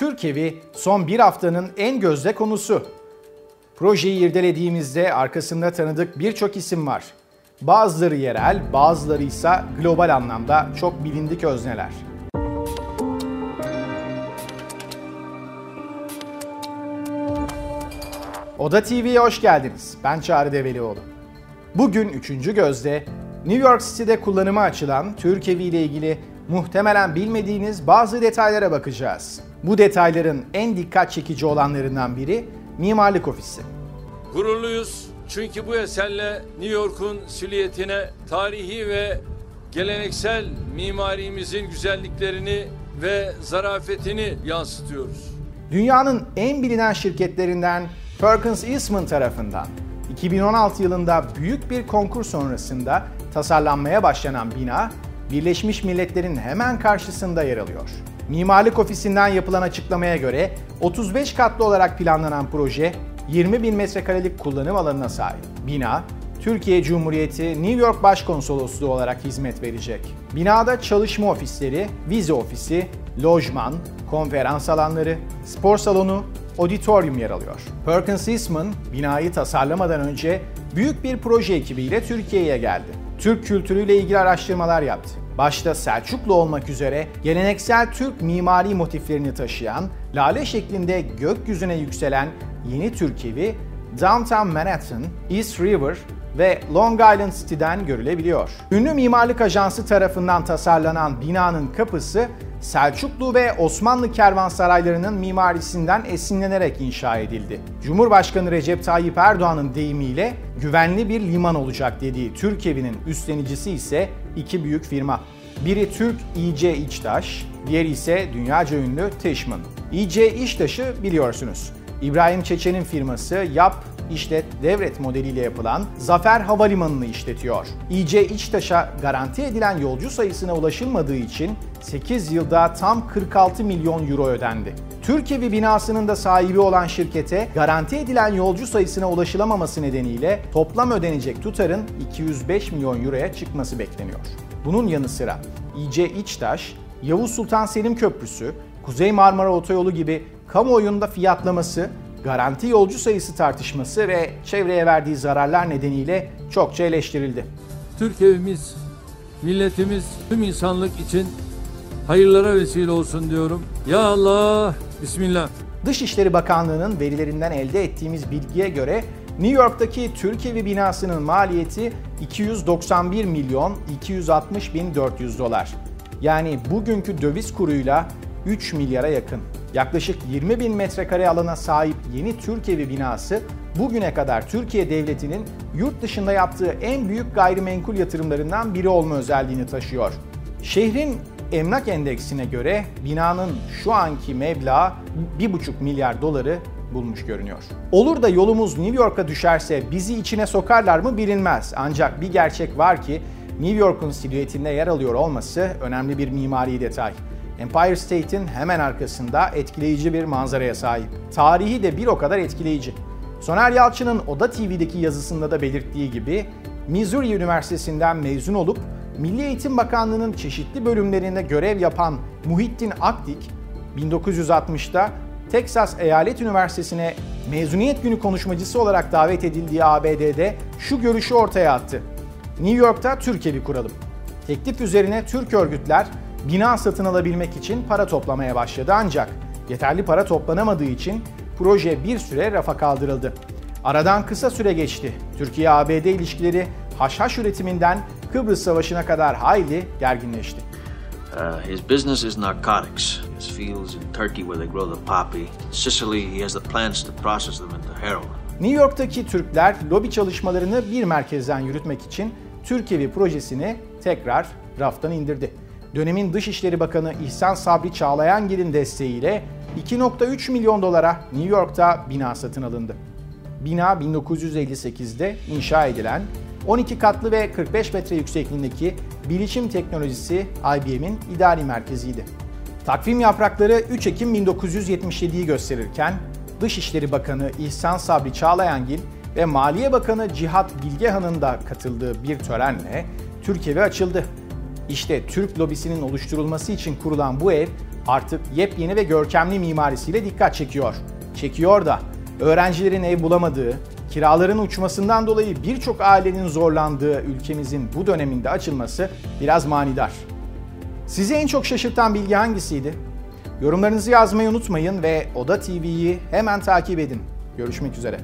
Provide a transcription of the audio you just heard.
Türk son bir haftanın en gözde konusu. Projeyi irdelediğimizde arkasında tanıdık birçok isim var. Bazıları yerel, bazıları ise global anlamda çok bilindik özneler. Oda TV'ye hoş geldiniz. Ben Çağrı Develioğlu. Bugün 3. gözde New York City'de kullanıma açılan Türk ile ilgili muhtemelen bilmediğiniz bazı detaylara bakacağız. Bu detayların en dikkat çekici olanlarından biri mimarlık ofisi. Gururluyuz çünkü bu eserle New York'un silüetine tarihi ve geleneksel mimarimizin güzelliklerini ve zarafetini yansıtıyoruz. Dünyanın en bilinen şirketlerinden Perkins Eastman tarafından 2016 yılında büyük bir konkur sonrasında tasarlanmaya başlanan bina Birleşmiş Milletler'in hemen karşısında yer alıyor. Mimarlık ofisinden yapılan açıklamaya göre 35 katlı olarak planlanan proje 20 bin metrekarelik kullanım alanına sahip. Bina, Türkiye Cumhuriyeti New York Başkonsolosluğu olarak hizmet verecek. Binada çalışma ofisleri, vize ofisi, lojman, konferans alanları, spor salonu, auditorium yer alıyor. Perkins Eastman binayı tasarlamadan önce büyük bir proje ekibiyle Türkiye'ye geldi. Türk kültürüyle ilgili araştırmalar yaptı. Başta Selçuklu olmak üzere geleneksel Türk mimari motiflerini taşıyan, lale şeklinde gökyüzüne yükselen yeni Türk evi Downtown Manhattan, East River ve Long Island City'den görülebiliyor. Ünlü mimarlık ajansı tarafından tasarlanan binanın kapısı Selçuklu ve Osmanlı kervansaraylarının mimarisinden esinlenerek inşa edildi. Cumhurbaşkanı Recep Tayyip Erdoğan'ın deyimiyle güvenli bir liman olacak dediği Türk evinin üstlenicisi ise iki büyük firma. Biri Türk İC İçtaş, diğeri ise dünyaca ünlü Tishman. İC İçtaş'ı biliyorsunuz. İbrahim Çeçen'in firması Yap işlet devret modeliyle yapılan Zafer Havalimanı'nı işletiyor. İC İçtaş'a garanti edilen yolcu sayısına ulaşılmadığı için 8 yılda tam 46 milyon euro ödendi. Türkiye binasının da sahibi olan şirkete garanti edilen yolcu sayısına ulaşılamaması nedeniyle toplam ödenecek tutarın 205 milyon euroya çıkması bekleniyor. Bunun yanı sıra İC İçtaş, Yavuz Sultan Selim Köprüsü, Kuzey Marmara Otoyolu gibi kamuoyunda fiyatlaması, garanti yolcu sayısı tartışması ve çevreye verdiği zararlar nedeniyle çokça eleştirildi. Türk evimiz, milletimiz, tüm insanlık için hayırlara vesile olsun diyorum. Ya Allah, Bismillah. Dışişleri Bakanlığı'nın verilerinden elde ettiğimiz bilgiye göre New York'taki Türk Evi binasının maliyeti 291 milyon 260 bin 400 dolar. Yani bugünkü döviz kuruyla 3 milyara yakın. Yaklaşık 20 bin metrekare alana sahip yeni Türk Evi binası bugüne kadar Türkiye Devleti'nin yurt dışında yaptığı en büyük gayrimenkul yatırımlarından biri olma özelliğini taşıyor. Şehrin emlak endeksine göre binanın şu anki meblağı 1,5 milyar doları bulmuş görünüyor. Olur da yolumuz New York'a düşerse bizi içine sokarlar mı bilinmez. Ancak bir gerçek var ki New York'un silüetinde yer alıyor olması önemli bir mimari detay. Empire State'in hemen arkasında etkileyici bir manzaraya sahip. Tarihi de bir o kadar etkileyici. Soner Yalçın'ın Oda TV'deki yazısında da belirttiği gibi Missouri Üniversitesi'nden mezun olup Milli Eğitim Bakanlığı'nın çeşitli bölümlerinde görev yapan Muhittin Akdik, 1960'da Texas Eyalet Üniversitesi'ne mezuniyet günü konuşmacısı olarak davet edildiği ABD'de şu görüşü ortaya attı. New York'ta Türk evi kuralım. Teklif üzerine Türk örgütler bina satın alabilmek için para toplamaya başladı ancak yeterli para toplanamadığı için proje bir süre rafa kaldırıldı. Aradan kısa süre geçti. Türkiye-ABD ilişkileri haşhaş üretiminden Kıbrıs Savaşı'na kadar hayli gerginleşti. Uh, his business is narcotics. His fields in Turkey where they grow the poppy. In Sicily he has the plants to process them into heroin. New York'taki Türkler lobi çalışmalarını bir merkezden yürütmek için Türk Evi projesini tekrar raftan indirdi. Dönemin Dışişleri Bakanı İhsan Sabri Çağlayangil'in desteğiyle 2.3 milyon dolara New York'ta bina satın alındı. Bina 1958'de inşa edilen 12 katlı ve 45 metre yüksekliğindeki bilişim teknolojisi IBM'in idari merkeziydi. Takvim yaprakları 3 Ekim 1977'yi gösterirken Dışişleri Bakanı İhsan Sabri Çağlayangil ve Maliye Bakanı Cihat Bilgehan'ın da katıldığı bir törenle Türk evi açıldı. İşte Türk lobisinin oluşturulması için kurulan bu ev artık yepyeni ve görkemli mimarisiyle dikkat çekiyor. Çekiyor da öğrencilerin ev bulamadığı, kiraların uçmasından dolayı birçok ailenin zorlandığı ülkemizin bu döneminde açılması biraz manidar. Sizi en çok şaşırtan bilgi hangisiydi? Yorumlarınızı yazmayı unutmayın ve Oda TV'yi hemen takip edin. Görüşmek üzere.